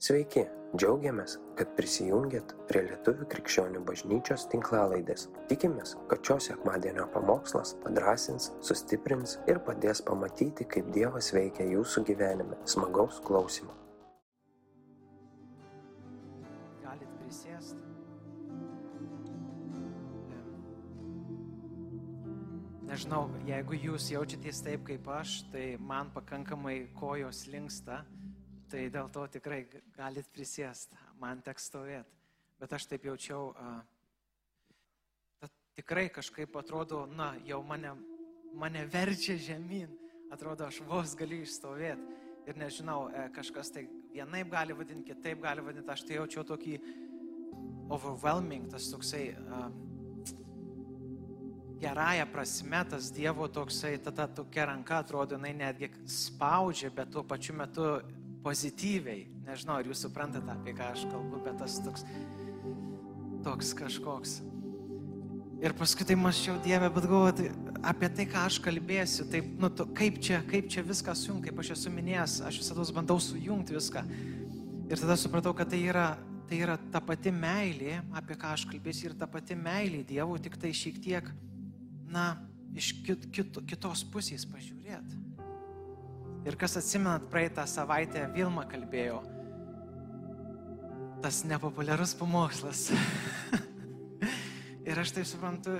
Sveiki, džiaugiamės, kad prisijungiat prie Lietuvių krikščionių bažnyčios tinklalaidės. Tikimės, kad šios sekmadienio pamokslas padrasins, sustiprins ir padės pamatyti, kaip Dievas veikia jūsų gyvenime. Smagaus klausimų. Galit prisėsti. Nežinau, jeigu jūs jaučiatės taip kaip aš, tai man pakankamai kojos linksta, tai dėl to tikrai galit prisėsti, man teks stovėti. Bet aš taip jaučiau, tikrai kažkaip atrodo, na, jau mane, mane verčia žemyn, atrodo, aš vos galiu išstovėti. Ir nežinau, e, kažkas tai vienaip gali vadinti, kitaip gali vadinti, aš tai jaučiau tokį overwhelming, tas toksai gerąją prasme, tas Dievo toksai, tada tokia ranka atrodo, jinai netgi spaudžia, bet tuo pačiu metu pozityviai. Nežinau, ar jūs suprantate, apie ką aš kalbu, bet tas toks, toks kažkoks. Ir paskui tai mačiau Dievę, bet galvoju tai apie tai, ką aš kalbėsiu, taip, nu, tu, kaip, čia, kaip čia viską sujungti, kaip aš esu minėjęs, aš visada bandau sujungti viską. Ir tada supratau, kad tai yra, tai yra ta pati meilė, apie ką aš kalbėsiu, ir ta pati meilė Dievui, tik tai šiek tiek, na, iš kit, kit, kitos pusės pažiūrėti. Ir kas atsimenat, praeitą savaitę Vilma kalbėjo, tas nepopuliarus pamokslas. Ir aš taip suprantu,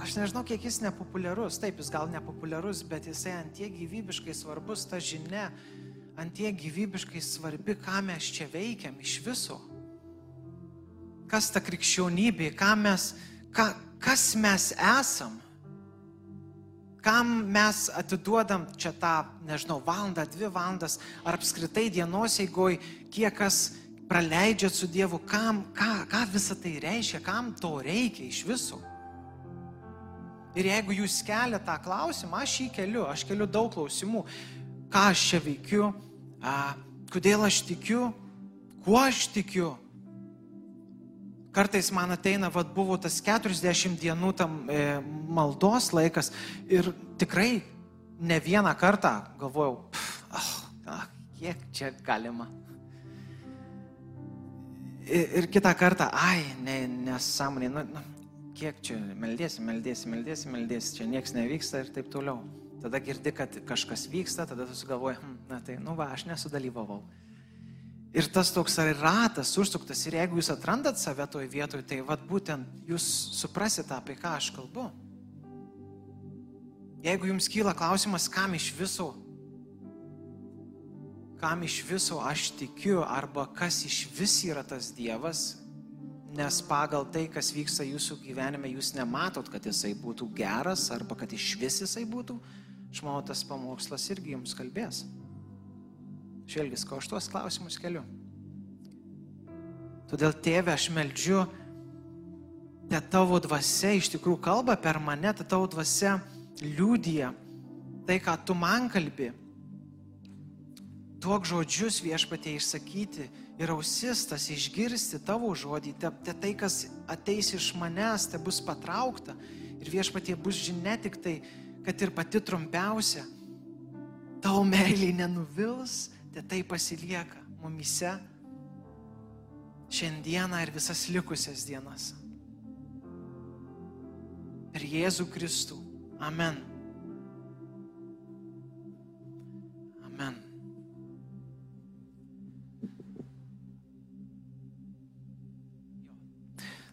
aš nežinau, kiek jis nepopuliarus. Taip, jis gal nepopuliarus, bet jisai antie gyvybiškai svarbus, ta žinia, antie gyvybiškai svarbi, ką mes čia veikiam iš viso. Kas ta krikščionybė, ką mes, ką, kas mes esam. Kam mes atiduodam čia tą, nežinau, valandą, dvi valandas, ar apskritai dienos eigoj, kiek kas praleidžiat su Dievu, kam, ką, ką visą tai reiškia, kam to reikia iš viso. Ir jeigu jūs keliate tą klausimą, aš jį keliu, aš keliu daug klausimų, ką aš čia veikiu, a, kodėl aš tikiu, kuo aš tikiu. Kartais man ateina, vad buvo tas 40 dienų tam e, maldos laikas ir tikrai ne vieną kartą galvojau, ah, ah, kiek čia galima. Ir, ir kitą kartą, ai, ne, nesąmonė, nu, nu, kiek čia meldėsi, meldėsi, meldėsi, meldėsi, čia niekas nevyksta ir taip toliau. Tada girdi, kad kažkas vyksta, tada tu sugalvoji, hm, na tai, nu va, aš nesudalyvavau. Ir tas toks ratas užsuktas ir jeigu jūs atrandat save toj vietoj, tai vad būtent jūs suprasite, apie ką aš kalbu. Jeigu jums kyla klausimas, kam iš viso kam iš viso aš tikiu arba kas iš vis yra tas Dievas, nes pagal tai, kas vyksta jūsų gyvenime, jūs nematot, kad jisai būtų geras arba kad iš vis jisai būtų, aš manau, tas pamokslas irgi jums kalbės. Šelgis, ko aš tuos klausimus keliu. Todėl, tėve, aš meldžiu, te tavo dvasia iš tikrųjų kalba per mane, te tavo dvasia liūdija tai, ką tu man kalbi duok žodžius viešpatie išsakyti ir ausis tas išgirsti tavo žodį, te, te tai, kas ateis iš manęs, te bus patraukta ir viešpatie bus žinia tik tai, kad ir pati trumpiausia, tavo meiliai nenuvils, te tai pasilieka mumise šiandieną ir visas likusias dienas. Per Jėzų Kristų. Amen. Amen.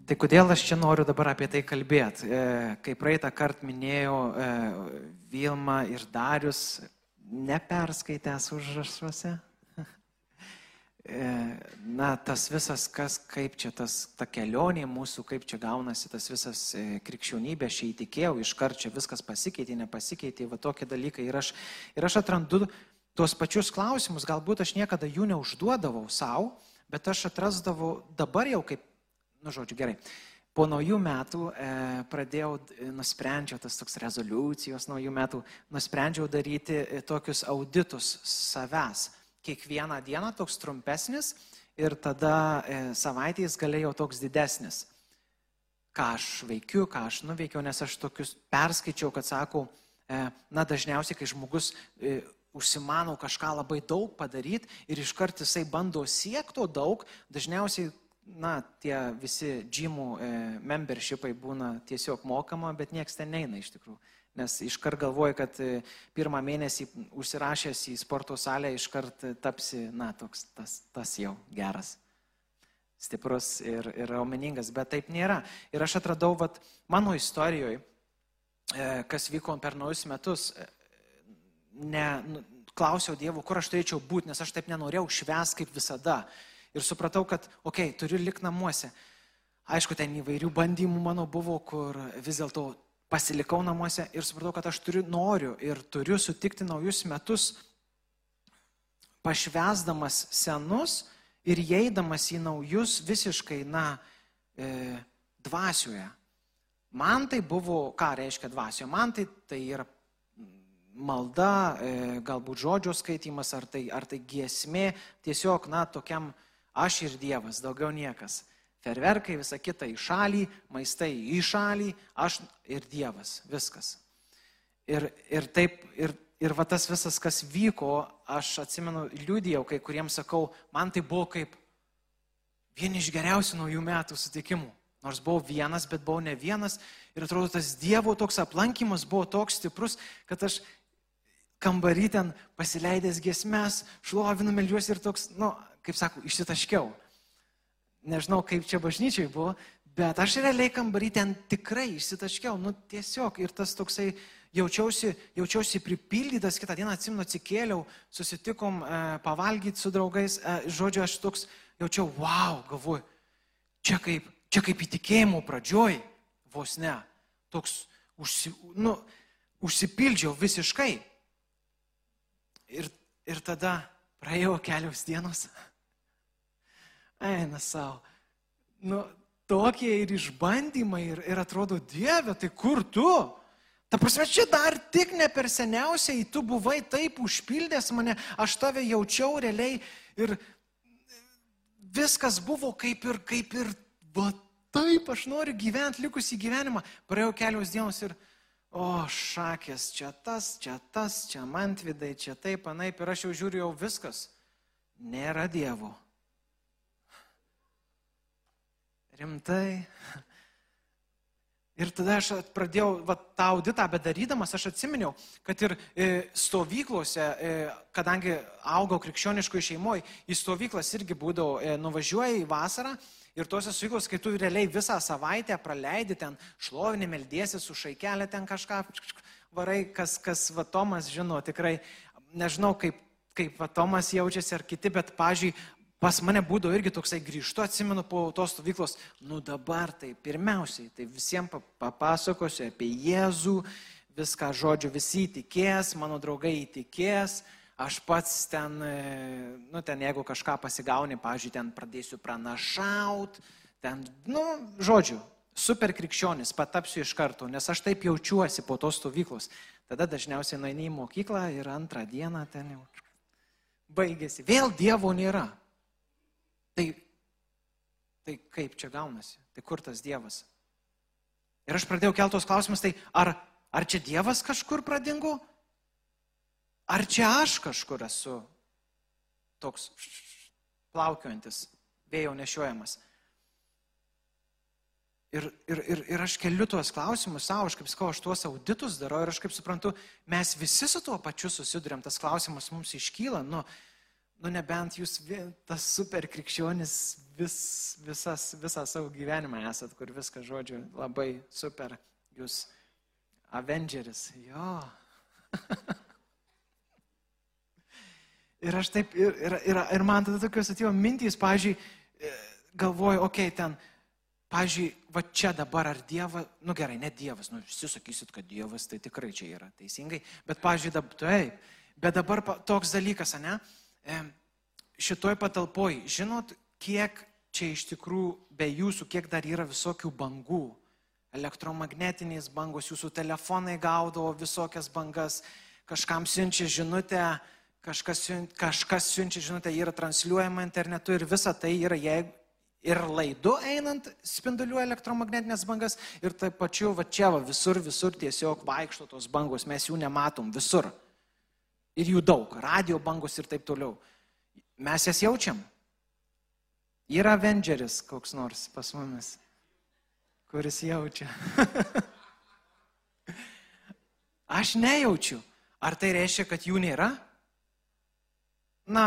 Tai kodėl aš čia noriu dabar apie tai kalbėti? E, kai praeitą kartą minėjau, e, Vilma ir Darius neperskaitęs užrašuose. E, na, tas visas, kas, kaip čia tas, ta kelionė mūsų, kaip čia gaunasi tas visas krikščionybė, aš įtikėjau, iš karto čia viskas pasikeitė, nepasikeitė, va tokie dalykai. Ir aš, ir aš atrandu tuos pačius klausimus, galbūt aš niekada jų neužduodavau savo, bet aš atrasdavau dabar jau kaip nu, žodžiu, gerai. Po naujų metų e, pradėjau, nusprendžiau, tas toks rezoliucijos naujų metų, nusprendžiau daryti e, tokius auditus savęs. Kiekvieną dieną toks trumpesnis ir tada e, savaitės galėjau toks didesnis. Ką aš veikiu, ką aš nuveikiau, nes aš tokius perskaičiau, kad sakau, e, na dažniausiai, kai žmogus e, užsimanau kažką labai daug padaryti ir iškart jisai bando siekto daug, dažniausiai, na, tie visi džimų e, membershipai būna tiesiog mokama, bet niekas ten neina iš tikrųjų. Nes iškart galvoju, kad e, pirmą mėnesį užsirašęs į sporto salę, iškart tapsi, na, toks tas, tas jau geras, stiprus ir, ir raumeningas, bet taip nėra. Ir aš atradau, vat, mano istorijoje, kas vyko per naujus metus, e, ne, nu, klausiau Dievo, kur aš turėčiau būti, nes aš taip nenorėjau šves kaip visada. Ir supratau, kad, okei, okay, turiu likti namuose. Aišku, ten įvairių bandymų mano buvo, kur vis dėlto pasilikau namuose ir supratau, kad aš turiu, noriu ir turiu sutikti naujus metus, pašvesdamas senus ir įeidamas į naujus visiškai, na, e, dvasioje. Man tai buvo, ką reiškia dvasioje, man tai, tai yra malda, e, galbūt žodžio skaitimas, ar tai, ar tai giesmė, tiesiog, na, tokiam aš ir Dievas, daugiau niekas. Ferverkai, visa kita į šalį, maistai į šalį, aš ir Dievas, viskas. Ir, ir taip, ir, ir va tas visas, kas vyko, aš atsimenu, liūdėjau, kai kuriems sakau, man tai buvo kaip vieni iš geriausių naujų metų sutikimų. Nors buvau vienas, bet buvau ne vienas. Ir atrodo, tas Dievo toks aplankimas buvo toks stiprus, kad aš kambarį ten pasileidęs gesmes, šlovinu, melžiuosi ir toks, nu, kaip sako, išsitaškiau. Nežinau, kaip čia bažnyčiai buvo, bet aš realiai kambarį ten tikrai išsitaškiau, nu tiesiog ir tas toksai jaučiausi, jaučiausi pripildytas, kitą dieną atsimnu atsikėliau, susitikom e, pavalgyti su draugais, e, žodžiu, aš toks jaučiau, wow, galvoju, čia kaip, čia kaip įtikėjimo pradžioj, vos ne, toks, užsi, nu, užsipildžiau visiškai. Ir, ir tada praėjo kelios dienos. Eina savo. Nu, tokie ir išbandymai ir, ir atrodo, Dieve, tai kur tu? Ta prasme, čia dar tik ne per seniausiai tu buvai taip užpildęs mane, aš tave jaučiau realiai ir viskas buvo kaip ir, kaip ir, va taip aš noriu gyventi likusį gyvenimą. Praėjo kelios dienos ir, o šakės, čia tas, čia tas, čia mantvidai, čia taip, anaip ir aš jau žiūriu, jau viskas. Nėra Dievo. Rimtai. Ir tada aš pradėjau va, tą auditą bedarydamas, aš atsiminiau, kad ir e, stovyklose, e, kadangi augau krikščioniškoje šeimoje, į stovyklas irgi būdavo, e, nuvažiuoji į vasarą Ir tose stovyklos, kai tu realiai visą savaitę praleidi ten šlovinį meldėsi su šaikelė ten kažką varai, kas, kas va Tomas žino, tikrai nežinau, kaip, kaip va Tomas jaučiasi ar kiti, bet, pažiūrėjau, pas mane būdavo irgi toksai grįžtu, atsimenu po tos stovyklos, nu dabar tai pirmiausiai, tai visiems papasakosiu apie Jėzų, viską žodžiu visi įtikės, mano draugai įtikės, aš pats ten, e, nu, ten jeigu kažką pasigauni, pažiūrėjau, ten pradėsiu pranašaut, ten, nu, žodžiu, super krikščionis, patapsiu iš karto, nes aš taip jaučiuosi po tos stovyklos. Tada dažniausiai nueini į mokyklą ir antrą dieną ten jau baigėsi. Vėl Dievo nėra. Tai, tai kaip čia gaunasi? Tai kur tas Dievas? Ir aš pradėjau keltos klausimus, tai ar, ar čia Dievas kažkur pradingo? Ar čia aš kažkur esu toks plaukiojantis, vėjo nešiojamas? Ir, ir, ir, ir aš keliu tuos klausimus savo, aš kaip sakau, aš tuos auditus darau ir aš kaip suprantu, mes visi su tuo pačiu susidurėm, tas klausimas mums iškyla, nu, nu nebent jūs tas super krikščionis vis, visas, visą savo gyvenimą esat, kur viską, žodžiu, labai super, jūs Avengeris, jo. Ir aš taip, ir, ir, ir, ir man tada tokios atėjo mintys, pažiūrėjau, galvoju, okei, okay, ten, pažiūrėjau, va čia dabar ar Dievas, nu gerai, ne Dievas, nu visi sakysit, kad Dievas tai tikrai čia yra teisingai, bet pažiūrėjau, taip, bet dabar toks dalykas, ne, šitoj patalpoj, žinot, kiek čia iš tikrųjų be jūsų, kiek dar yra visokių bangų, elektromagnetinės bangos, jūsų telefonai gaudavo visokias bangas, kažkam siunčia žinutę, kažkas, kažkas siunčia žinutę, yra transliuojama internetu ir visa tai yra jeigu, ir laidu einant spinduliuoja elektromagnetinės bangas ir taip pačiu va čia va, visur, visur tiesiog vaikšto tos bangos, mes jų nematom visur. Ir jų daug, radio bangos ir taip toliau. Mes jas jaučiam. Yra Avengeris koks nors pas mumis, kuris jaučia. Aš nejaučiu. Ar tai reiškia, kad jų nėra? Na,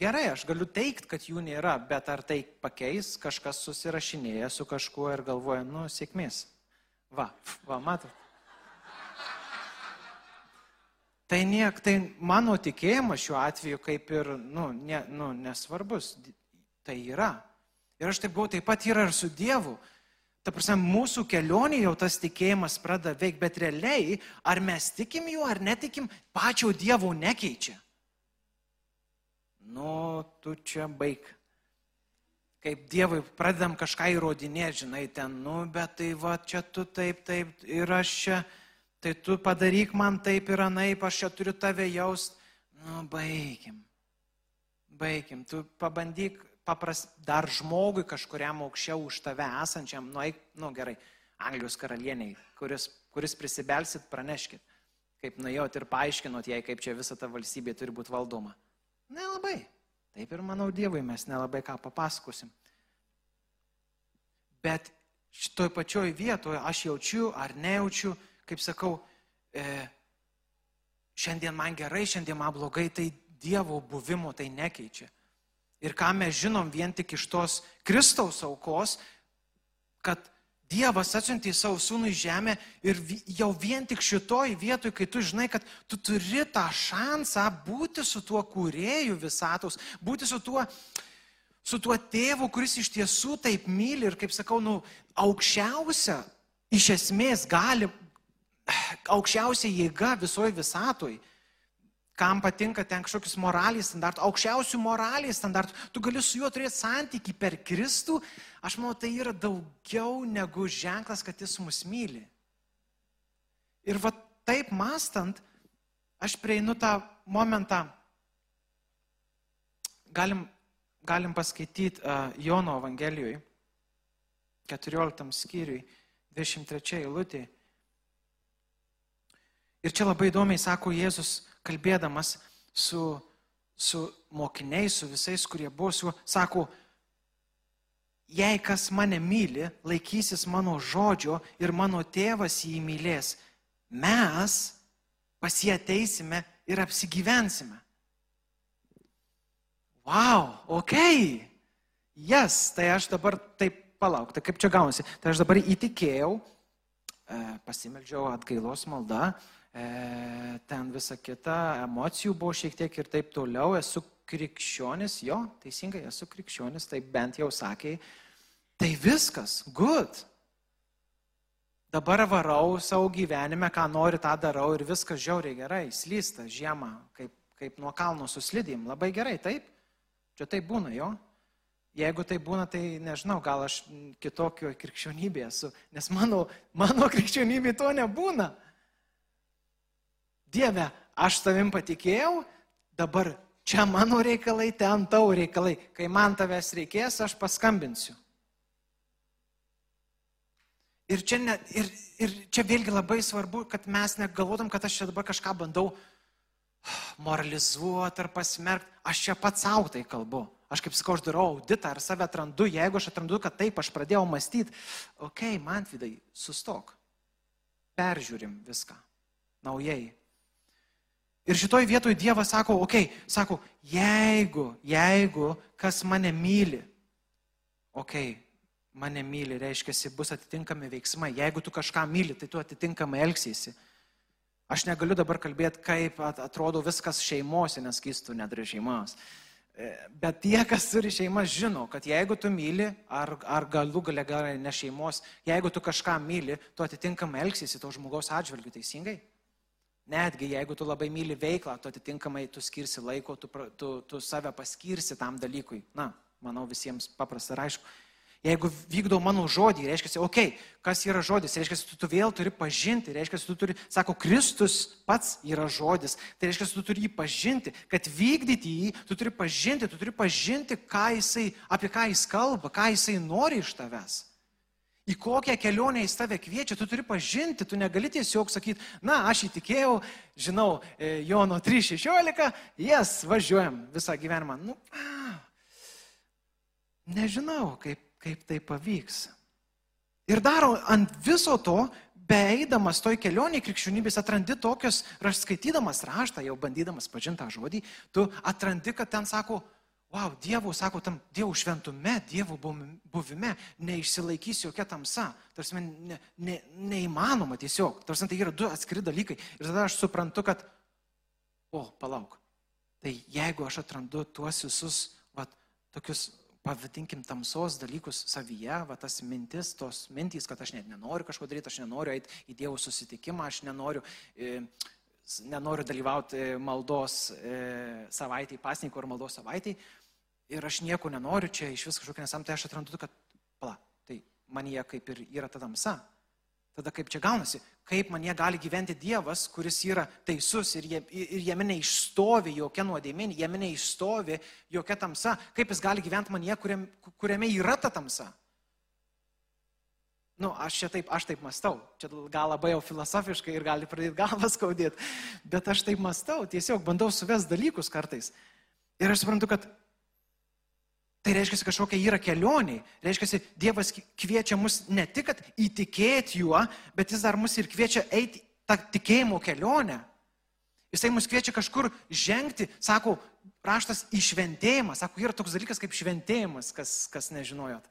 gerai, aš galiu teikti, kad jų nėra, bet ar tai pakeis, kažkas susirašinėja su kažkuo ir galvoja, nu, sėkmės. Va, va, matot. Tai niek, tai mano tikėjimas šiuo atveju kaip ir, nu, ne, nu, nesvarbus. Tai yra. Ir aš taip buvau, taip pat yra ir su Dievu. Ta prasme, mūsų kelionė jau tas tikėjimas pradeda veikti, bet realiai, ar mes tikim juo, ar netikim, pačio Dievo nekeičia. Nu, tu čia baig. Kaip Dievui pradedam kažką įrodinėti, žinai, ten, nu, bet tai va, čia tu taip, taip, ir aš čia, tai tu padaryk man taip ir anaip, aš čia turiu tave jaust. Nu, baigim. Baigim. Tu pabandyk papras, dar žmogui kažkuriam aukščiau už tave esančiam, nu, eik, nu gerai, Anglijos karalieniai, kuris, kuris prisibelsit, praneškit, kaip nuėjot ir paaiškinot jai, kaip čia visa ta valstybė turi būti valdoma. Nelabai. Taip ir manau Dievui mes nelabai ką papasakosim. Bet šitoj pačioj vietoje aš jaučiu ar nejaučiu, kaip sakau, e, šiandien man gerai, šiandien man blogai, tai Dievo buvimo tai nekeičia. Ir ką mes žinom vien tik iš tos Kristaus aukos, kad Dievas atsiuntė savo sūnų į žemę ir jau vien tik šitoj vietoj, kai tu žinai, kad tu turi tą šansą būti su tuo kūrėju visatos, būti su tuo, su tuo tėvu, kuris iš tiesų taip myli ir, kaip sakau, nu, aukščiausia, iš esmės gali, aukščiausia jėga visoji visatoj kam patinka ten kažkokius moraliai standartų, aukščiausių moraliai standartų, tu gali su juo turėti santyki per Kristų, aš manau, tai yra daugiau negu ženklas, kad jis mus myli. Ir va taip mastant, aš prieinu tą momentą, galim, galim paskaityti uh, Jono Evangelijoje, 14 skyriui, 23 eilutė. Ir čia labai įdomiai sako Jėzus, kalbėdamas su, su mokiniais, su visais, kurie buvo su juo, sako, jei kas mane myli, laikysis mano žodžio ir mano tėvas jį mylės, mes pas jį ateisime ir apsigyvensime. Wow, ok. Jas, yes, tai aš dabar taip palauk, tai kaip čia gaunasi. Tai aš dabar įtikėjau, e, pasimeldžiau atgailos maldą, ten visa kita, emocijų buvo šiek tiek ir taip toliau, esu krikščionis, jo, teisingai, esu krikščionis, tai bent jau sakė, tai viskas, good. Dabar varau savo gyvenime, ką noriu, tą darau ir viskas žiauriai gerai, slysta žiemą, kaip, kaip nuo kalno suslidėjim, labai gerai, taip? Čia taip būna, jo? Jeigu tai būna, tai nežinau, gal aš kitokio krikščionybė esu, nes mano, mano krikščionybė to nebūna. Dieve, aš tavim patikėjau, dabar čia mano reikalai, ten tavo reikalai. Kai man tavęs reikės, aš paskambinsiu. Ir čia, ne, ir, ir čia vėlgi labai svarbu, kad mes negalvotum, kad aš čia dabar kažką bandau moralizuoti ar pasmerkti. Aš čia pats savo tai kalbu. Aš kaip sakau, aš darau auditą ar save atrandu. Jeigu aš atrandu, kad taip, aš pradėjau mąstyti, okei, okay, man vidai, sustok. Peržiūrim viską. Naujai. Ir šitoj vietoj Dievas sako, okei, okay, sako, jeigu, jeigu kas mane myli, okei, okay, mane myli, reiškia, bus atitinkami veiksmai. Jeigu tu kažką myli, tai tu atitinkamai elgsiesi. Aš negaliu dabar kalbėti, kaip atrodo viskas šeimose, nes keistų nedari šeimos. E, bet tie, kas turi šeimas, žino, kad jeigu tu myli, ar, ar galų gale gerai ne šeimos, jeigu tu kažką myli, tu atitinkamai elgsiesi to žmogaus atžvilgiu teisingai. Netgi jeigu tu labai myli veiklą, tu atitinkamai tu skirsi laiko, tu, tu, tu save paskirsi tam dalykui. Na, manau visiems paprasta ir aišku. Jeigu vykdau mano žodį, reiškia, okei, okay, kas yra žodis, reiškia, tu, tu vėl turi pažinti, reiškia, tu turi, sako, Kristus pats yra žodis, tai reiškia, tu turi jį pažinti, kad vykdyti jį, tu turi pažinti, tu turi pažinti, ką jisai, apie ką jis kalba, ką jisai nori iš tavęs. Į kokią kelionę jis tave kviečia, tu turi pažinti, tu negali tiesiog sakyti, na, aš įtikėjau, žinau, e, Jono 3.16, jas važiuojam visą gyvenimą. Nu, a, nežinau, kaip, kaip tai pavyks. Ir daro ant viso to, beeidamas toj kelionėje krikščionybės atrandi tokius, aš skaitydamas raštą, jau bandydamas pažinti tą žodį, tu atrandi, kad ten sako, wow, Dievo, sako, tam Dievo šventume, Dievo buvime neišsilaikys jokia tamsa. Tarsi ne, ne, neįmanoma tiesiog. Tarsi tai yra du atskiri dalykai. Ir tada aš suprantu, kad, o, palauk. Tai jeigu aš atrandu tuos visus, va, tokius, pavadinkim, tamsos dalykus savyje, va, tas mintis, tos mintys, kad aš net nenoriu kažko daryti, aš nenoriu eiti į Dievo susitikimą, aš nenoriu... E, nenoriu dalyvauti maldos e, savaitį, pasninkų ar maldos savaitį, ir aš nieko nenoriu čia iš vis kažkokia nesam, tai aš atrandu, kad, pala, tai man jie kaip ir yra ta tamsa. Tada kaip čia gaunasi, kaip man jie gali gyventi Dievas, kuris yra teisus ir, jie, ir jame neišstovi jokia nuodėmė, jame neišstovi jokia tamsa, kaip jis gali gyventi man jie, kuriam, kuriame yra ta tamsa. Nu, aš čia taip, aš taip mastau. Čia gal labai jau filosofiškai ir gali pradėti galvą skaudėti, bet aš taip mastau, tiesiog bandau suvest dalykus kartais. Ir aš suprantu, kad Tai reiškia, kažkokia yra kelionė. Reiškia, Dievas kviečia mus ne tik įtikėti juo, bet jis dar mus ir kviečia eiti tą tikėjimo kelionę. Jisai mus kviečia kažkur žengti, sako, raštas išventėjimas, sako, yra toks dalykas kaip šventėjimas, kas, kas nežinojot.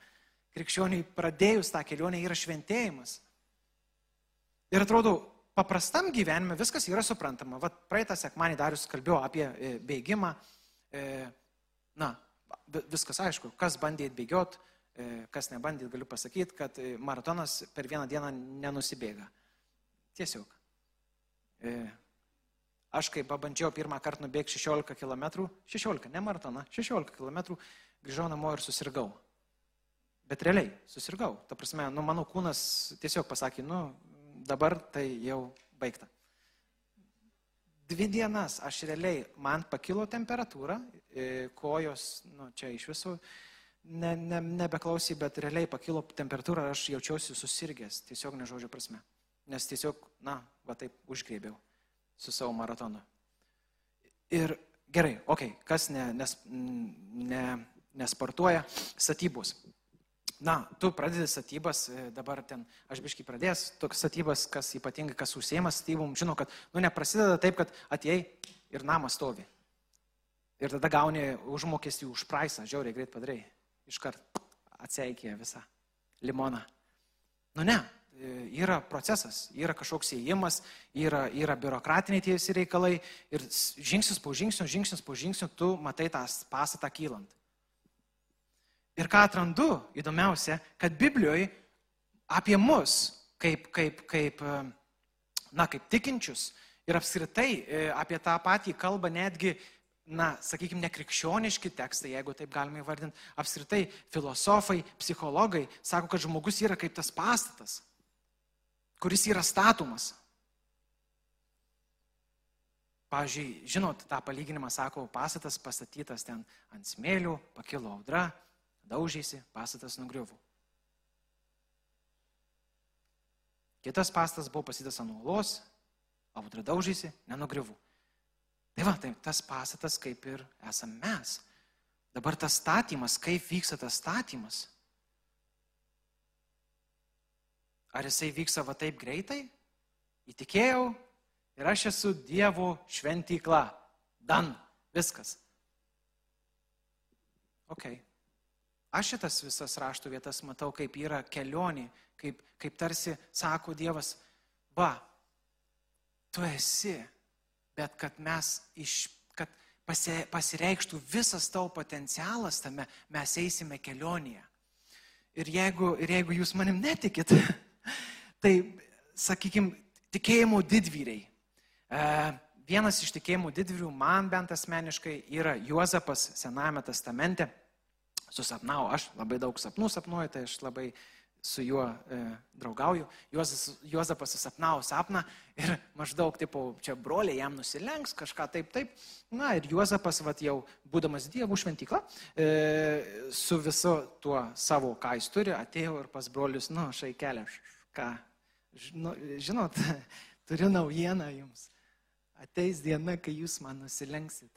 Krikščioniai pradėjus tą kelionę yra šventėjimas. Ir atrodo, paprastam gyvenime viskas yra suprantama. Vat praeitą sekmanį Darius kalbėjo apie e, bėgimą. E, na, viskas aišku, kas bandė bėgiot, e, kas nebandė, galiu pasakyti, kad e, maratonas per vieną dieną nenusibėga. Tiesiog. E, aš kai pabandžiau pirmą kartą nubėgti 16 km, 16, ne maratoną, 16 km, grįžau namo ir susirgau. Bet realiai susirgau. Ta prasme, nu, mano kūnas tiesiog pasakė, nu, dabar tai jau baigta. Dvi dienas aš realiai, man pakilo temperatūra, kojos, nu, čia iš visų ne, ne, nebeklausy, bet realiai pakilo temperatūra, aš jaučiausi susirgęs, tiesiog nežodžio prasme. Nes tiesiog, na, va taip užgrėbiau su savo maratonu. Ir gerai, okei, okay, kas ne, nes, ne, nesportuoja, statybos. Na, tu pradedi statybas, e, dabar ten, aš biškai pradėjęs, toks statybas, kas ypatingai, kas užsieima statybom, žino, kad, nu, neprasideda taip, kad atėjai ir namas stovi. Ir tada gauni užmokestį už praisą, žiauriai greit padarai. Iškart atseikė visą limoną. Nu ne, yra procesas, yra kažkoks įėjimas, yra, yra biurokratiniai tie visi reikalai ir žingsnis po žingsnio, žingsnis po žingsnio tu matai tą pastatą kylant. Ir ką atrandu įdomiausia, kad Biblijoje apie mus, kaip, kaip, kaip, na, kaip tikinčius ir apskritai e, apie tą patį kalba netgi, na, sakykime, nekrikščioniški tekstai, jeigu taip galima įvardinti, apskritai filosofai, psichologai sako, kad žmogus yra kaip tas pastatas, kuris yra statomas. Pavyzdžiui, žinot, tą palyginimą sako, pastatas pastatytas ten ant smėlių, pakilo audra, daužėsi, pastatas nugriuvo. Kitas pastatas buvo pasitas ant uolos, audra daužėsi, nenugriuvo. Tai va, tai tas pastatas kaip ir esame mes. Dabar tas statymas, kaip vyksta tas statymas. Ar jisai vyksta va taip greitai? Įtikėjau ir aš esu Dievo šventykla. Dan, viskas. Ok. Aš šitas visas raštų vietas matau, kaip yra kelionė, kaip, kaip tarsi sako Dievas, va, tu esi, bet kad mes iš, kad pasi, pasireikštų visas tavo potencialas tame, mes eisime kelionėje. Ir jeigu, ir jeigu jūs manim netikit, tai, sakykime, tikėjimo didvyriai. E, vienas iš tikėjimų didvyrių, man bent asmeniškai, yra Juozapas Senajame testamente susapnau, aš labai daug sapnų sapnuoju, tai aš labai su juo e, draugauju, Juozas, Juozapas susapnavo sapną ir maždaug, tipo, čia broliai jam nusilenks, kažką taip, taip. Na ir Juozapas, vat, jau būdamas dievų šventykla, e, su visu tuo savo, ką jis turi, atėjo ir pas brolius, nu, šai kelią, ką, žino, žinot, turiu naujieną jums. Ateis diena, kai jūs man nusilenksit.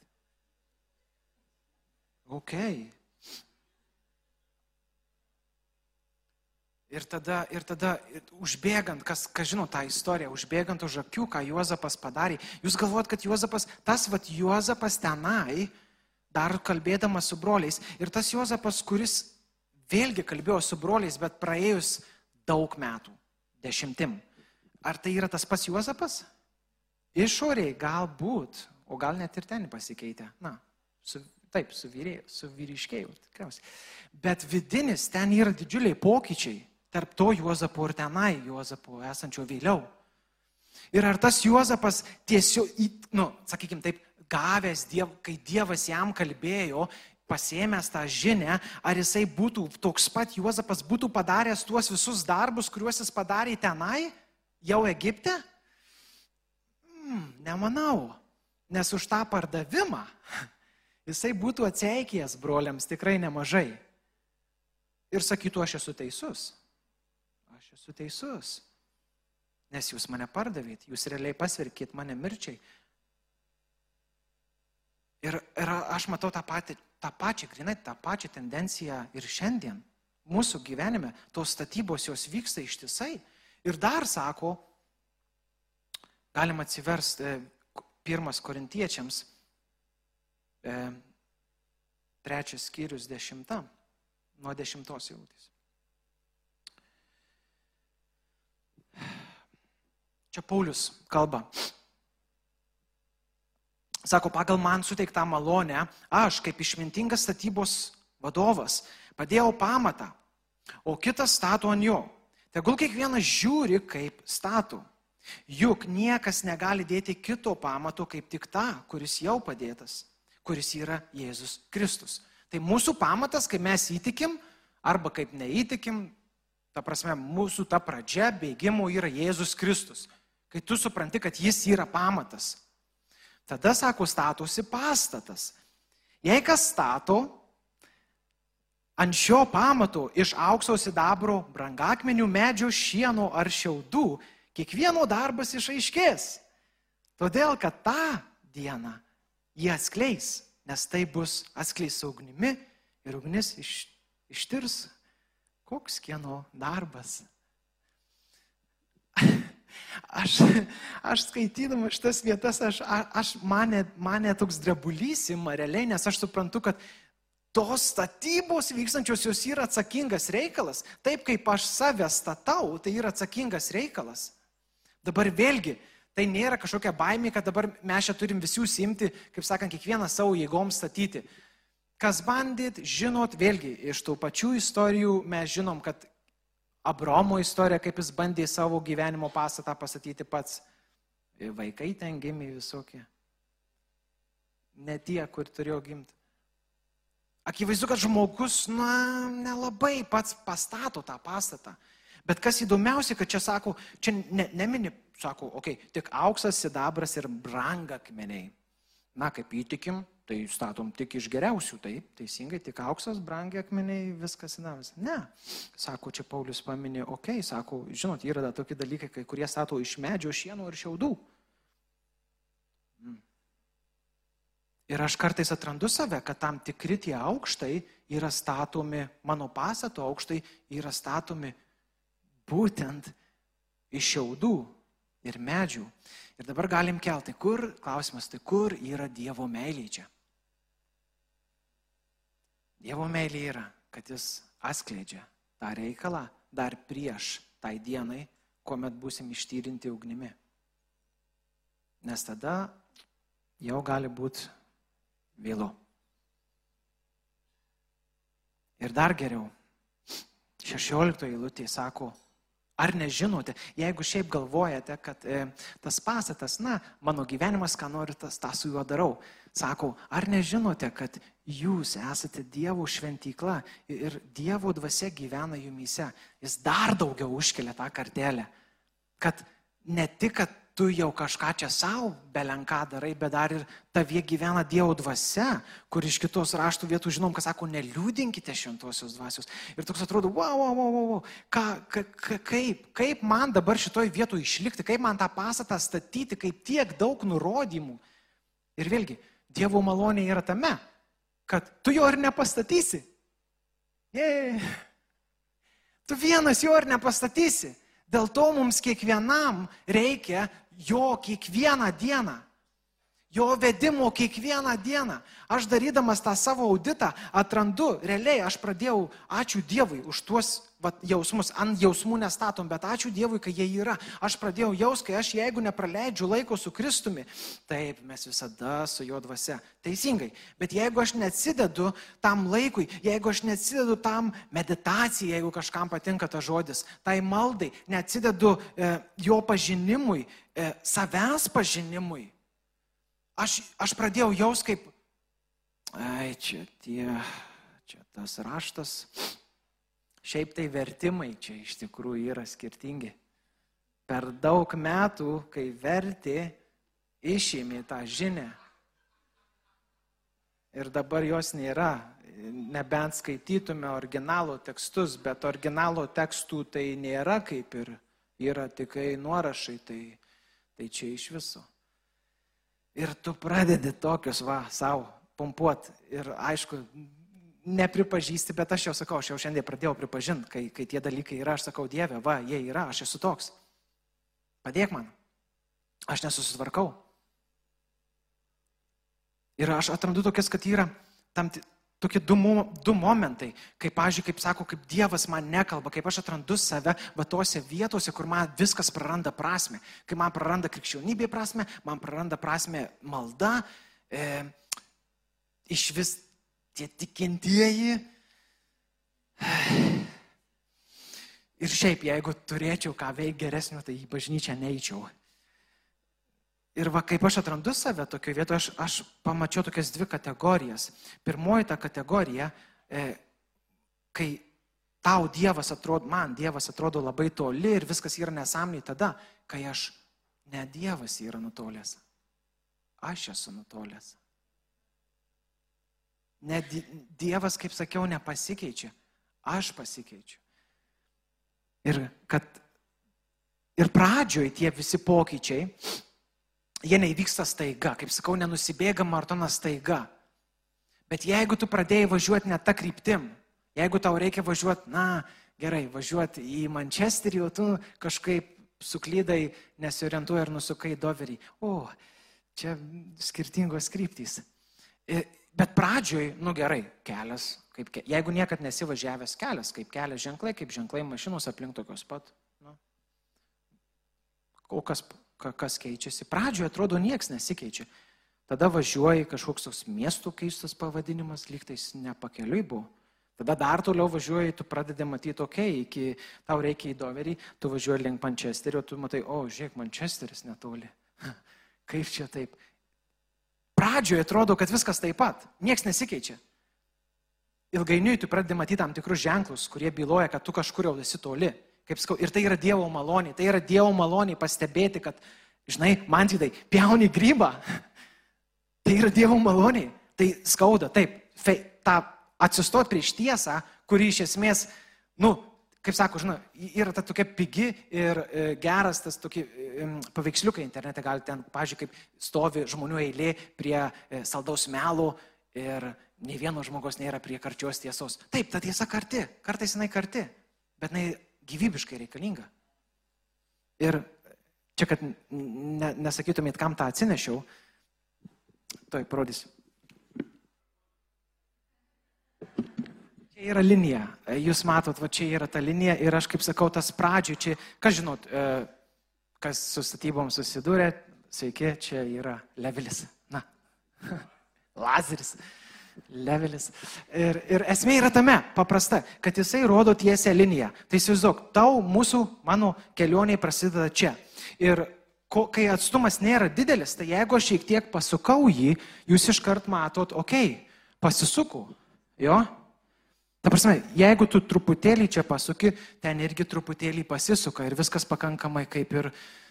Ok, Ir tada, ir tada užbėgant, kas, kas žino tą istoriją, užbėgant už akių, ką Juozapas padarė, jūs galvojat, kad Juozapas, tas vad Juozapas tenai, dar kalbėdamas su broliais, ir tas Juozapas, kuris vėlgi kalbėjo su broliais, bet praėjus daug metų, dešimtim. Ar tai yra tas pats Juozapas? Išoriai galbūt, o gal net ir ten pasikeitė. Na, su, taip, suvyrėjau, suvyriškėjau, tikriausiai. Bet vidinis ten yra didžiuliai pokyčiai tarp to Juozapo ir tenai Juozapo esančio vėliau. Ir ar tas Juozapas tiesiog, nu, sakykime taip, gavęs, diev, kai Dievas jam kalbėjo, pasėmęs tą žinę, ar jisai būtų toks pat Juozapas, būtų padaręs tuos visus darbus, kuriuos jis padarė tenai, jau Egipte? Hmm, nemanau, nes už tą pardavimą jisai būtų atseikėjęs broliams tikrai nemažai. Ir sakytų, aš esu teisus esu teisus. Nes jūs mane pardavėt, jūs realiai pasverkit mane mirčiai. Ir, ir aš matau tą, patį, tą pačią, grinai, tą pačią tendenciją ir šiandien. Mūsų gyvenime tos statybos jos vyksta ištisai. Ir dar sako, galima atsiversti e, pirmas korintiečiams, e, trečias skyrius dešimtam, nuo dešimtos jautys. Čia Paulius kalba. Sako, pagal man suteiktą malonę, aš kaip išmintingas statybos vadovas padėjau pamatą, o kitas stato ant jo. Tegul kiekvienas žiūri, kaip stato. Juk niekas negali dėti kito pamato kaip tik tą, kuris jau padėtas, kuris yra Jėzus Kristus. Tai mūsų pamatas, kai mes įtikim, arba kaip neįtikim, ta prasme, mūsų ta pradžia bėgimo yra Jėzus Kristus kai tu supranti, kad jis yra pamatas, tada, sako, statosi pastatas. Jei kas stato ant šio pamato iš aukso sidabro, brangakmenių, medžio, šieno ar šiaudų, kiekvieno darbas išaiškės. Todėl, kad tą dieną jie atskleis, nes tai bus atskleis ugnimi ir ugnis iš, ištirs, koks kieno darbas. Aš, aš skaitydama šitas vietas, aš, aš mane, mane toks drebulys ima realiai, nes aš suprantu, kad tos statybos vykstančios jos yra atsakingas reikalas. Taip kaip aš save statau, tai yra atsakingas reikalas. Dabar vėlgi, tai nėra kažkokia baimė, kad dabar mes čia turim visi užsimti, kaip sakant, kiekvieną savo jėgom statyti. Kas bandėt, žinot, vėlgi, iš tų pačių istorijų mes žinom, kad Abromo istorija, kaip jis bandė savo gyvenimo pastatą pastatyti pats. Vaikai ten gimė visokie. Ne tie, kur turėjo gimti. Akivaizdu, kad žmogus, na, nelabai pats pastato tą pastatą. Bet kas įdomiausia, kad čia sako, čia ne, nemini, sako, okei, okay, tik auksas, sidabras ir brangakmeniai. Na, kaip įtikim, tai statom tik iš geriausių, taip, teisingai, tik auksas, brangiai akmeniai, viskas įnavis. Ne, sako, čia Paulius paminė, okei, okay, sako, žinot, yra tokie dalykai, kai kurie stato iš medžio, šieno ir šiaudų. Mm. Ir aš kartais atrandu save, kad tam tikri tie aukštai yra statomi, mano pastato aukštai yra statomi būtent iš šiaudų ir medžių. Ir dabar galim kelti, kur, klausimas, tai kur yra Dievo meilė čia? Dievo meilė yra, kad jis atskleidžia tą reikalą dar prieš tai dienai, kuomet busim ištyrinti ugnimi. Nes tada jau gali būti vėlu. Ir dar geriau, 16 eilutė sako, Ar nežinote, jeigu šiaip galvojate, kad e, tas pastatas, na, mano gyvenimas, ką noriu, tas tą su juo darau, sakau, ar nežinote, kad jūs esate Dievo šventykla ir Dievo dvasia gyvena jumyse. Jis dar daugiau užkelia tą kartelę, kad ne tik, kad tu jau kažką čia savo belenką darai, bet dar ir tavie gyvena Dievo dvasia, kur iš kitos raštų vietų žinom, kas sako, neliūdinkite šventosios dvasios. Ir toks atrodo, wow, wow, wow, wow, ką, ka, ka, kaip, kaip man dabar šitoj vietoje išlikti, kaip man tą pastatą statyti, kaip tiek daug nurodymų. Ir vėlgi, Dievo malonė yra tame, kad tu jo ir nepastatysi. Jei. Tu vienas jo ir nepastatysi. Dėl to mums kiekvienam reikia jo kiekvieną dieną. Jo vedimo kiekvieną dieną. Aš darydamas tą savo auditą atrandu, realiai aš pradėjau, ačiū Dievui už tuos vat, jausmus, ant jausmų nestatom, bet ačiū Dievui, kai jie yra. Aš pradėjau jaus, kai aš jeigu nepraleidžiu laiko su Kristumi, taip, mes visada su jo dvasia. Teisingai. Bet jeigu aš neatsidedu tam laikui, jeigu aš neatsidedu tam meditacijai, jeigu kažkam patinka tas žodis, tai maldai, neatsidedu e, jo pažinimui, e, savęs pažinimui, aš, aš pradėjau jaus kaip, ai, čia tie, čia tas raštas Šiaip tai vertimai čia iš tikrųjų yra skirtingi. Per daug metų, kai verti, išėmė tą žinę. Ir dabar jos nėra, nebent skaitytume originalo tekstus, bet originalo tekstų tai nėra kaip ir yra tik nuorašai, tai, tai čia iš viso. Ir tu pradedi tokius va savo pumpuot. Ir aišku, nepripažįsti, bet aš jau sakau, aš jau šiandien pradėjau pripažinti, kai, kai tie dalykai yra, aš sakau, Dieve, va, jie yra, aš esu toks. Padėk man. Aš nesusitvarkau. Ir aš atrandu tokias, kad yra tam tokie du, du momentai, kaip, pažiūrėjau, kaip sako, kaip Dievas man nekalba, kaip aš atrandu save, va tose vietose, kur man viskas praranda prasme. Kai man praranda krikščionybė prasme, man praranda prasme malda, e, iš vis tie tikintieji. Ir šiaip, jeigu turėčiau ką veikti geresnio, tai į bažnyčią neįčiau. Ir va, kaip aš atrandu save tokioje vietoje, aš, aš pamačiau tokias dvi kategorijas. Pirmoji ta kategorija, e, kai tau Dievas atrodo, man Dievas atrodo labai toli ir viskas yra nesąmonė tada, kai aš, ne Dievas yra nutolęs, aš esu nutolęs. Net Dievas, kaip sakiau, nepasikeičia. Aš pasikeičiu. Ir kad ir pradžioj tie visi pokyčiai, jie neįvyksta staiga, kaip sakau, nenusibėga maratonas staiga. Bet jeigu tu pradėjai važiuoti ne tą kryptim, jeigu tau reikia važiuoti, na, gerai, važiuoti į Mančesterį, o tu kažkaip suklydai, nesiorientuoji ir nusukai doverį. O, čia skirtingos kryptys. Bet pradžioj, nu gerai, kelias, kaip, jeigu niekad nesivažiavęs kelias, kaip kelias ženklai, kaip ženklai mašinos aplink tokios pat. Nu. O kas, kas keičiasi? Pradžioje atrodo nieks nesikeičia. Tada važiuoji kažkoks toks miestų keistas pavadinimas, lygtais nepakeliui buvo. Tada dar toliau važiuoji, tu pradedi matyti, okei, okay, iki tau reikia į Doverį, tu važiuoji link Mančesterio, tu matai, o, žiūrėk, Mančesteris netoli. Kaip čia taip? Pradžioje atrodo, kad viskas taip pat, niekas nesikeičia. Ilgainiui tu pradedi matyti tam tikrus ženklus, kurie byloja, kad tu kažkur jau esi toli. Kaip skau, ir tai yra Dievo malonė, tai yra Dievo malonė pastebėti, kad, žinai, man tai pjauni grybą. Tai yra Dievo malonė. Tai skauda, taip, fe, tą atsistot prieš tiesą, kuri iš esmės, nu, kaip sako, žinai, yra ta tokia pigi ir e, geras tas tokie paveiksliukai internete, gal ten, pažiūrėk, kaip stovi žmonių eilė prie e, saldaus melo ir nei vieno žmogaus nėra prie karčios tiesos. Taip, ta tiesa karti, kartais jinai karti, bet jinai gyvybiškai reikalinga. Ir čia, kad ne, nesakytumėt, kam tą atsinešiau, toj parodysiu. Yra linija. Jūs matot, va čia yra ta linija ir aš kaip sakau, tas pradžioj čia, kas žinot, e, kas su statybom susidūrė, sveiki, čia yra levelis. Na, lazeris. Levelis. Ir, ir esmė yra tame, paprasta, kad jisai rodo tiesią liniją. Tai įsivaizduok, tau mūsų, mano kelionė prasideda čia. Ir ko, kai atstumas nėra didelis, tai jeigu aš šiek tiek pasukau jį, jūs iškart matot, okei, okay, pasisuku, jo? Ta prasme, jeigu tu truputėlį čia pasuki, ten irgi truputėlį pasisuka ir viskas pakankamai kaip ir,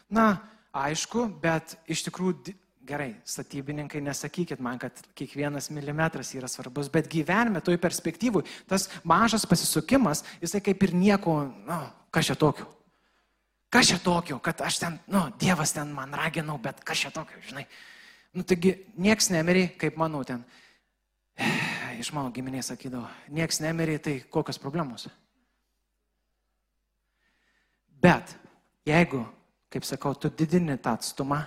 na, aišku, bet iš tikrųjų gerai, statybininkai, nesakykit man, kad kiekvienas milimetras yra svarbus, bet gyvenime, toj perspektyvui, tas mažas pasisukimas, jisai kaip ir nieko, na, kas čia tokio. Kas čia tokio, kad aš ten, nu, Dievas ten man raginau, bet kas čia tokio, žinai. Nu, taigi, nieks nemirė, kaip manau ten iš mano giminės sakydavo, nieks nemirė, tai kokios problemos. Bet jeigu, kaip sakau, tu didini tą atstumą,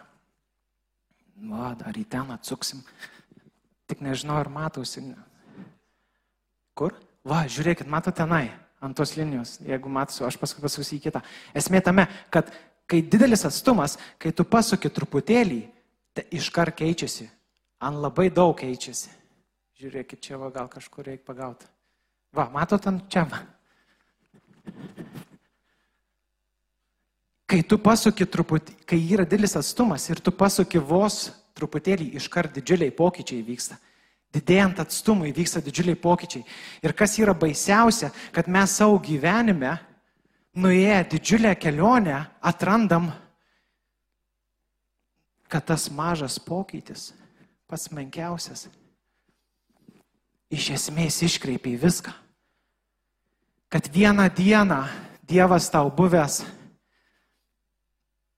va, dar į ten atsuksim, tik nežinau, ar matosi. Kur? Va, žiūrėkit, mato tenai, ant tos linijos, jeigu matosi, aš paskui pasuksiu į kitą. Esmė tame, kad kai didelis atstumas, kai tu pasuki truputėlį, tai iškart keičiasi, ant labai daug keičiasi. Žiūrėkit, čia va gal kažkur reikia pagauti. Va, matot ant čia va. Kai tu pasuki truputį, kai yra didelis atstumas ir tu pasuki vos truputėlį, iškart didžiuliai pokyčiai vyksta. Didėjant atstumui vyksta didžiuliai pokyčiai. Ir kas yra baisiausia, kad mes savo gyvenime, nuėję didžiulę kelionę, atrandam, kad tas mažas pokytis, pats menkiausias, iš esmės iškreipiai viską. Kad vieną dieną Dievas tau buvęs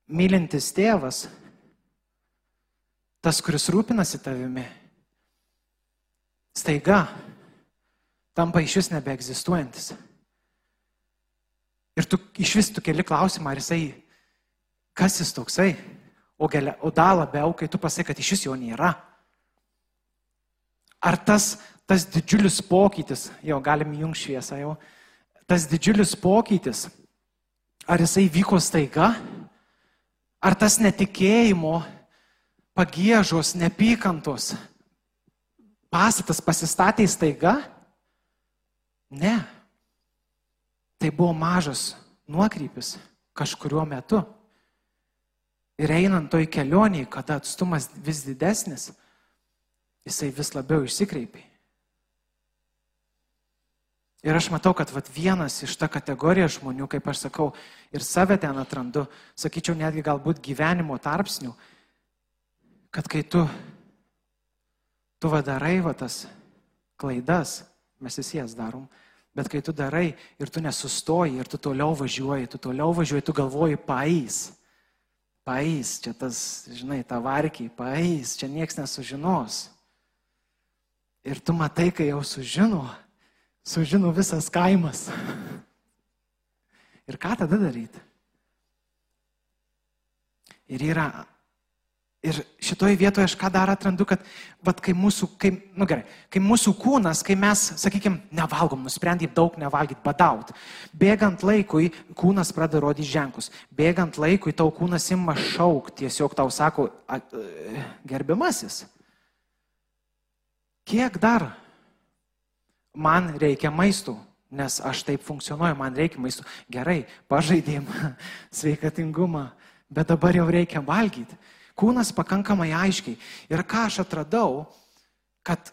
mylintis tėvas, tas, kuris rūpinasi tavimi, staiga tampa iš vis nebeegzistuojantis. Ir tu iš vis tu keli klausimą, ar jisai, kas jis toksai, o, gelia, o dar labiau, kai tu pasakai, kad iš vis jo nėra. Ar tas tas didžiulis pokytis, jo galim jungti šviesą jau, tas didžiulis pokytis, ar jisai vyko staiga, ar tas netikėjimo, pagėžos, nepykantos pastatas pasistatė staiga? Ne. Tai buvo mažas nuokrypis kažkuriuo metu. Ir einant toj kelioniai, kada atstumas vis didesnis, jisai vis labiau išsikreipė. Ir aš matau, kad vat, vienas iš ta kategorija žmonių, kaip aš sakau, ir save ten atrandu, sakyčiau, netgi galbūt gyvenimo tarpsnių, kad kai tu, tu vadarai va tas klaidas, mes visi jas darom, bet kai tu darai ir tu nesustoji, ir tu toliau važiuoji, tu toliau važiuoji, tu galvoji paeis. Paeis, čia tas, žinai, ta varkiai, paeis, čia niekas nesužinos. Ir tu matai, kai jau sužino, sužino visas kaimas. Ir ką tada daryti? Ir yra, ir šitoje vietoje aš ką dar atrandu, kad, bet kai mūsų, kai, nu gerai, kai mūsų kūnas, kai mes, sakykime, nevalgom, nusprendėm daug nevalgyti, badaut, bėgant laikui kūnas pradeda rodyti ženklus, bėgant laikui tau kūnas ima šaukti, tiesiog tau sako, gerbiamasis, kiek dar man reikia maistų, nes aš taip funkcionuoju, man reikia maistų. Gerai, pažaidėm sveikatingumą, bet dabar jau reikia valgyti. Kūnas pakankamai aiškiai. Ir ką aš atradau, kad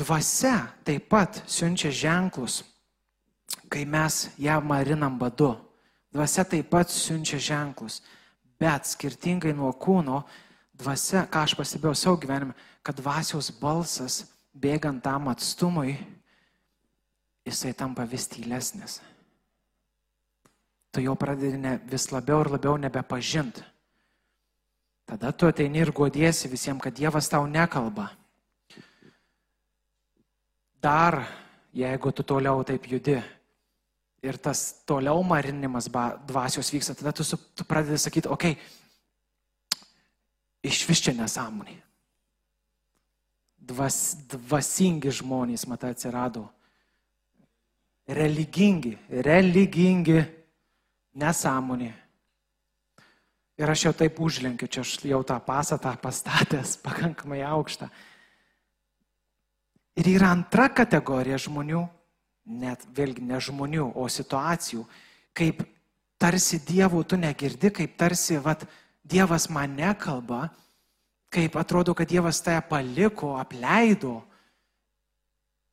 dvasia taip pat siunčia ženklus, kai mes ją marinam badu. Dvasia taip pat siunčia ženklus. Bet skirtingai nuo kūno, dvasia, ką aš pastebėjau savo gyvenime, kad dvasios balsas bėgant tam atstumui jisai tampa vis tylesnis. Tu jau pradedi ne, vis labiau ir labiau nebepažint. Tada tu ateini ir godėsi visiems, kad Dievas tau nekalba. Dar, jeigu tu toliau taip judi ir tas toliau marinimas dvasios vyksta, tada tu, tu pradedi sakyti, okei, okay, iš vis čia nesąmonė. Dvas, dvasingi žmonės, matai, atsirado religingi, religingi, nesąmonė. Ir aš jau taip užlenkiu, čia aš jau tą pastatą pastatęs pakankamai aukštą. Ir yra antra kategorija žmonių, net vėlgi ne žmonių, o situacijų, kaip tarsi Dievų tu negirdi, kaip tarsi, vad, Dievas man nekalba, kaip atrodo, kad Dievas tave paliko, apleido,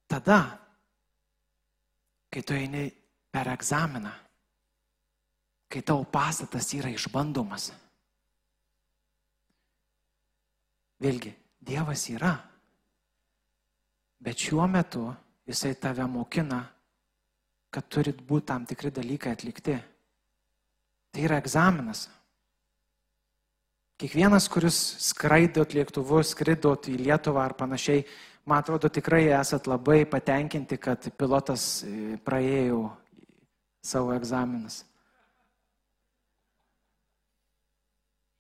tada, kai tu eini per egzaminą, kai tavo pastatas yra išbandomas. Vėlgi, Dievas yra, bet šiuo metu Jisai tave mokina, kad turit būti tam tikri dalykai atlikti. Tai yra egzaminas. Kiekvienas, kuris skraidot lėktuvu, skridot į Lietuvą ar panašiai, man atrodo, tikrai esat labai patenkinti, kad pilotas e, praėjo savo egzaminus.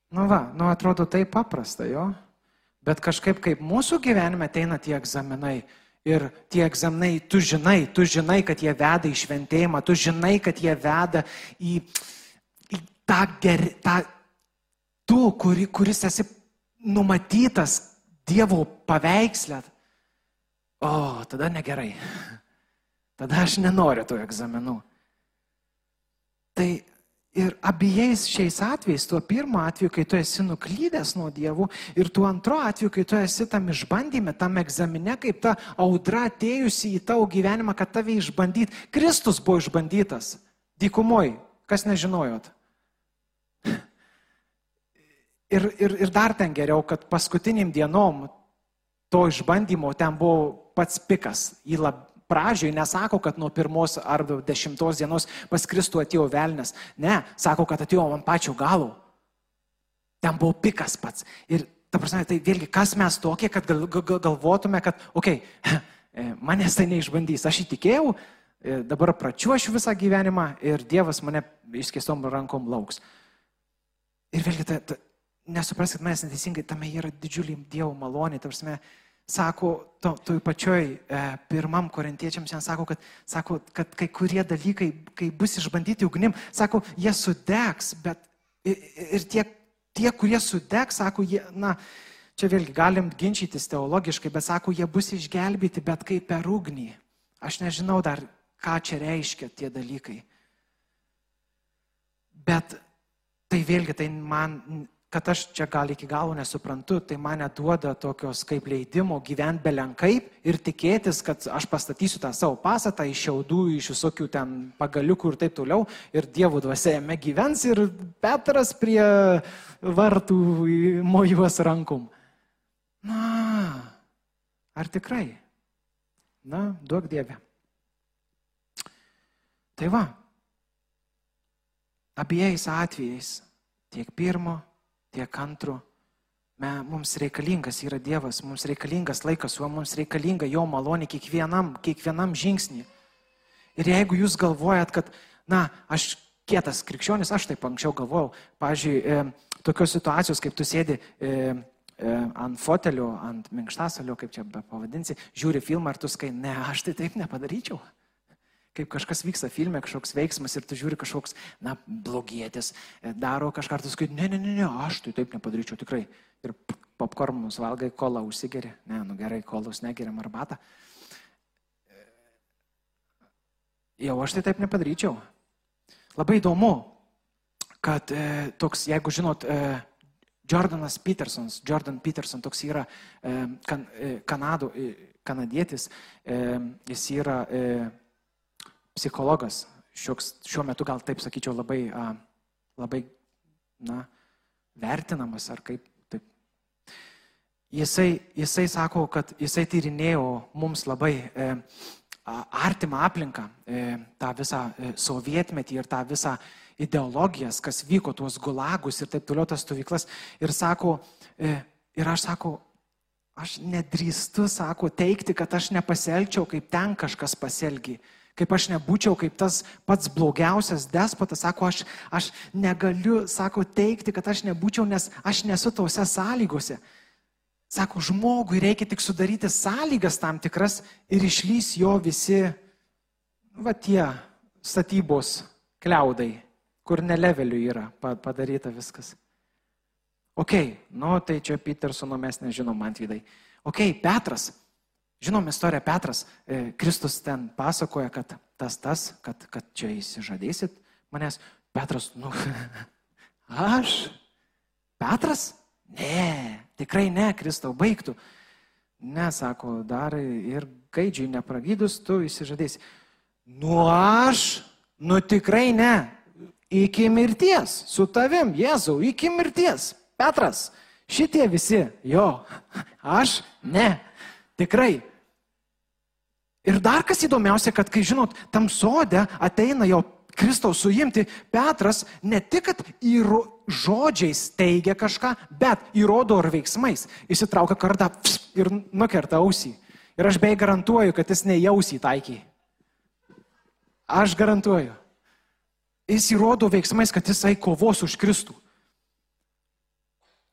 Nu va, nu atrodo tai paprasta, jo. Bet kažkaip kaip mūsų gyvenime ateina tie egzaminai. Ir tie egzaminai, tu žinai, tu žinai, kad jie veda į šventėjimą, tu žinai, kad jie veda į, į tą, ger, tą tu, kuri, kuris esi numatytas Dievo paveikslę, o, tada negerai. Tada aš nenoriu tų egzaminų. Tai ir abiejais šiais atvejais, tuo pirmo atveju, kai tu esi nuklydęs nuo dievų, ir tuo antro atveju, kai tu esi tam išbandyme, tam egzamine, kaip ta audra atėjusi į tavo gyvenimą, kad tave išbandyt. Kristus buvo išbandytas. Dykumoj, kas nežinojot. Ir, ir, ir dar ten geriau, kad paskutiniam dienom to išbandymo ten buvo pats pikas. Į lab, pradžioj nesako, kad nuo pirmos ar dešimtos dienos pas Kristų atėjo velnės. Ne, sako, kad atėjo ant pačio galo. Ten buvo pikas pats. Ir ta prasme, tai vėlgi, kas mes tokie, kad gal, gal, galvotume, kad, okei, okay, manęs tai neišbandys. Aš įtikėjau, e, dabar pračiuošiu visą gyvenimą ir Dievas mane išskėstom rankom lauks. Ir vėlgi, ta, ta, nesupraskite manęs neteisingai, tame yra didžiulį Dievo malonė. Tarsime, sako, to, toj pačioj e, pirmam korintiečiams jam sako, kad, sako, kad kai kurie dalykai, kai bus išbandyti ugnim, sako, jie sudegs, bet ir, ir tie, tie, kurie sudegs, sako, jie, na, čia vėlgi galim ginčytis teologiškai, bet sako, jie bus išgelbėti, bet kaip per ugnį. Aš nežinau dar, ką čia reiškia tie dalykai. Bet tai vėlgi, tai man kad aš čia gal iki galo nesuprantu, tai mane duoda tokios kaip leidimo gyventi belenkaip ir tikėtis, kad aš pastatysiu tą savo pastatą iš šiaudų, iš visokių ten pagaliukų ir taip toliau, ir dievų dvasia jame gyvens ir Petras prie vartų mojuos rankom. Na, ar tikrai? Na, duok Dieve. Tai va, abiejais atvejais, tiek pirmo, tiek. Me, mums reikalingas yra Dievas, mums reikalingas laikas su juo, mums reikalinga jo malonė kiekvienam, kiekvienam žingsnį. Ir jeigu jūs galvojat, kad, na, aš kietas krikščionis, aš taip anksčiau galvojau, pavyzdžiui, e, tokios situacijos, kaip tu sėdi e, e, ant fotelio, ant minkštasalio, kaip čia be pavadinsi, žiūri filmą ir tu skai, ne, aš tai taip nepadaryčiau kaip kažkas vyksta filme, kažkoks veiksmas ir tu žiūri kažkoks, na, blogietis, e, daro kažką, tu sakai, ne, ne, ne, ne, aš tai taip nepadaryčiau tikrai. Ir popkornus valgai, kolą užsigeri, ne, nu gerai, kolus negeriam arbatą. E, jau aš tai taip nepadaryčiau. Labai įdomu, kad e, toks, jeigu žinot, e, Jordanas Petersons, Jordan Peterson toks yra e, kan, e, Kanado, e, kanadietis, e, jis yra e, psichologas, šioks, šiuo metu gal taip sakyčiau labai, labai na, vertinamas ar kaip taip. Jisai, jisai sako, kad jisai tyrinėjo mums labai e, artimą aplinką, e, tą visą e, sovietmetį ir tą visą ideologijas, kas vyko, tuos gulagus ir taip toliau tas stovyklas. Ir sako, e, ir aš sako, aš nedrįstu, sako, teikti, kad aš nepasielgčiau, kaip ten kažkas pasielgi kaip aš nebūčiau kaip tas pats blogiausias despotas, sako, aš, aš negaliu, sako, teikti, kad aš nebūčiau, nes aš nesu tose sąlygose. Sako, žmogui reikia tik sudaryti sąlygas tam tikras ir išlys jo visi, va tie statybos kliaudai, kur neleveliu yra padaryta viskas. Ok, nu tai čia Petersono mes nežinom, man vidai. Ok, Petras, Žinom istoriją Petras, e, Kristus ten pasakoja, kad tas tas, kad, kad čia įsižadėsit manęs. Petras, nu, aš? Petras? Ne, tikrai ne, Kristau, baigtų. Ne, sako, dar ir gaidžiai nepragydus, tu įsižadėsi. Nu aš, nu tikrai ne. Iki mirties, su tavim, Jėzau, iki mirties. Petras, šitie visi, jo, aš ne. Tikrai. Ir dar kas įdomiausia, kad kai žinot, tam sode ateina jau Kristaus suimti, Petras ne tik, kad įro, žodžiais teigia kažką, bet įrodo ir veiksmais. Įsitraukia kartą ir nukerta ausį. Ir aš bei garantuoju, kad jis nejausį taikiai. Aš garantuoju. Jis įrodo veiksmais, kad jisai kovos už Kristų.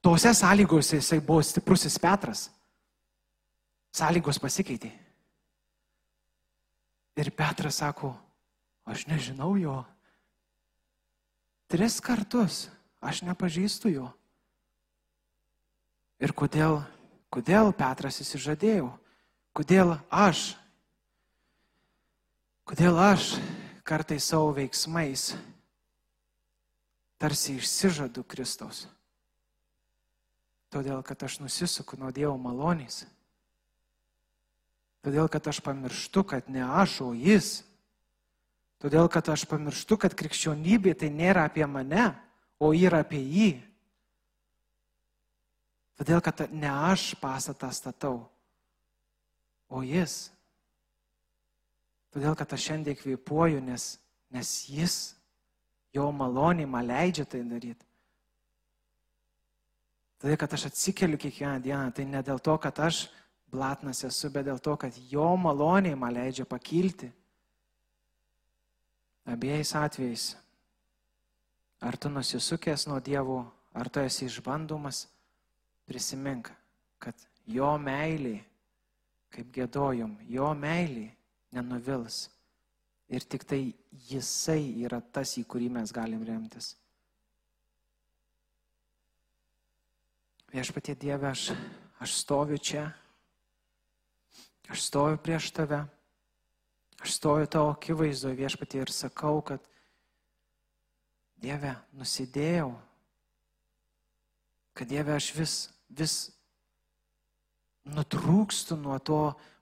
Tose sąlygose jisai buvo stiprusis Petras. Sąlygos pasikeitė. Ir Petras sako, aš nežinau jo. Tris kartus aš nepažįstu jo. Ir kodėl, kodėl Petras įsižadėjau? Kodėl aš? Kodėl aš kartai savo veiksmais tarsi išsižadu Kristaus? Todėl, kad aš nusisuku nuo Dievo malonės. Todėl, kad aš pamirštu, kad ne aš, o Jis. Todėl, kad aš pamirštu, kad krikščionybė tai nėra apie mane, o yra apie jį. Todėl, kad ne aš pastatą statau, o jis. Todėl, kad aš šiandien kvepuoju, nes, nes jis, jo maloniai man leidžia tai daryti. Todėl, kad aš atsikeliu kiekvieną dieną, tai ne dėl to, kad aš blatnas esu, bet dėl to, kad jo maloniai man leidžia pakilti. Abiejais atvejais Ar tu nusisukęs nuo dievų, ar tu esi išbandomas, prisimink, kad jo meilė, kaip gėdojom, jo meilė nenuvils. Ir tik tai jisai yra tas, į kurį mes galim remtis. Viešpatie Dieve, aš, aš stoviu čia, aš stoviu prieš tave, aš stoviu tavo akivaizdoje viešpatie ir sakau, kad Dieve, nusidėjau, kad Dieve aš vis, vis nutrūkstu nuo to,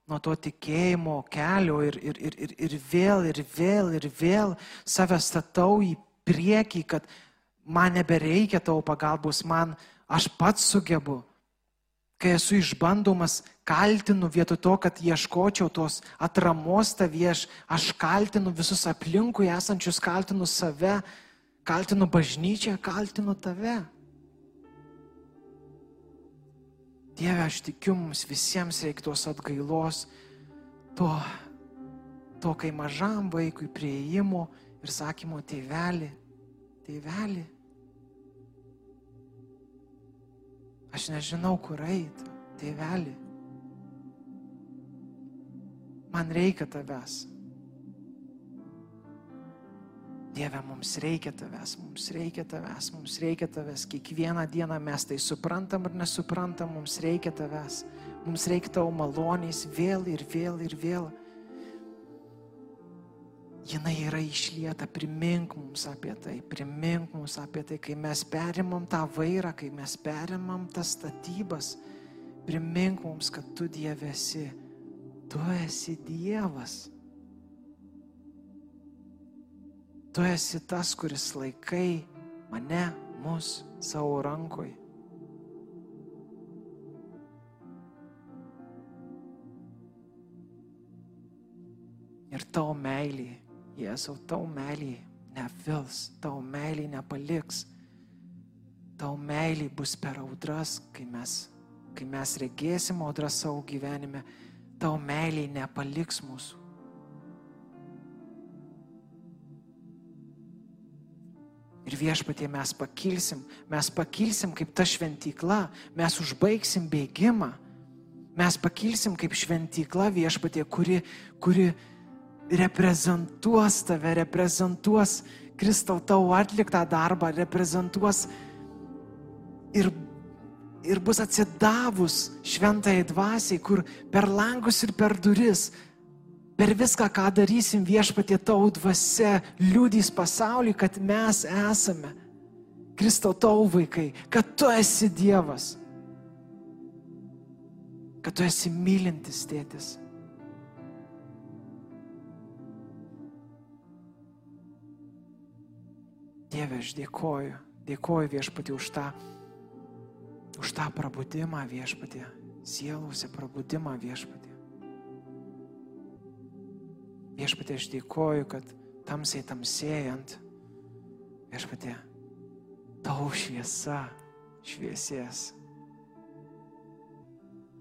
nuo to tikėjimo kelio ir, ir, ir, ir, ir vėl, ir vėl, ir vėl save statau į priekį, kad man nebereikia tavo pagalbos, man aš pats sugebu. Kai esu išbandomas, kaltinu vietoj to, kad ieškočiau tos atramos tavieš, aš kaltinu visus aplinkui esančius, kaltinu save, kaltinu bažnyčią, kaltinu tave. Dieve, aš tikiu, mums visiems reikia tos atgailos, to, to kai mažam vaikui prieimo ir sakymo, tėveli, tėveli. Aš nežinau, kur eiti, tėveli. Man reikia tavęs. Dieve, mums reikia tavęs, mums reikia tavęs, mums reikia tavęs. Kiekvieną dieną mes tai suprantam ar nesuprantam, mums reikia tavęs. Mums reikia tavo malonės vėl ir vėl ir vėl. Jinai yra išlieta, primink mums apie tai, primink mums apie tai, kai mes perimam tą vairą, kai mes perimam tas statybas, primink mums, kad tu Dieve esi, tu esi Dievas. Tu esi tas, kuris laikai mane, mus savo rankoj. Ir tavo meilė, Jėzau, tavo meilė nevils, tavo meilė nepaliks. Tavo meilė bus per audras, kai mes, kai mes regėsim audras savo gyvenime, tavo meilė nepaliks mūsų. Ir viešpatie mes pakilsim, mes pakilsim kaip ta šventykla, mes užbaigsim bėgimą, mes pakilsim kaip šventykla viešpatie, kuri, kuri reprezentuos tave, reprezentuos Kristau tavo atliktą darbą, reprezentuos ir, ir bus atsidavus šventai dvasiai, kur per langus ir per duris Per viską, ką darysim viešpatie tau dvasia, liūdys pasauliui, kad mes esame Kristau tau vaikai, kad tu esi Dievas. kad tu esi mylintis tėtis. Dieve, aš dėkoju, dėkoju viešpatį už tą, už tą prabudimą viešpatį, sielose prabudimą viešpatį. Viešpatį, aš dėkoju, kad tamsiai tamsėjant, viešpatį, tau šviesa šviesės.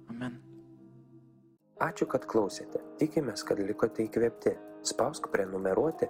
Amen. Ačiū, kad klausėte. Tikimės, kad likote įkvėpti. Spausk prenumeruoti,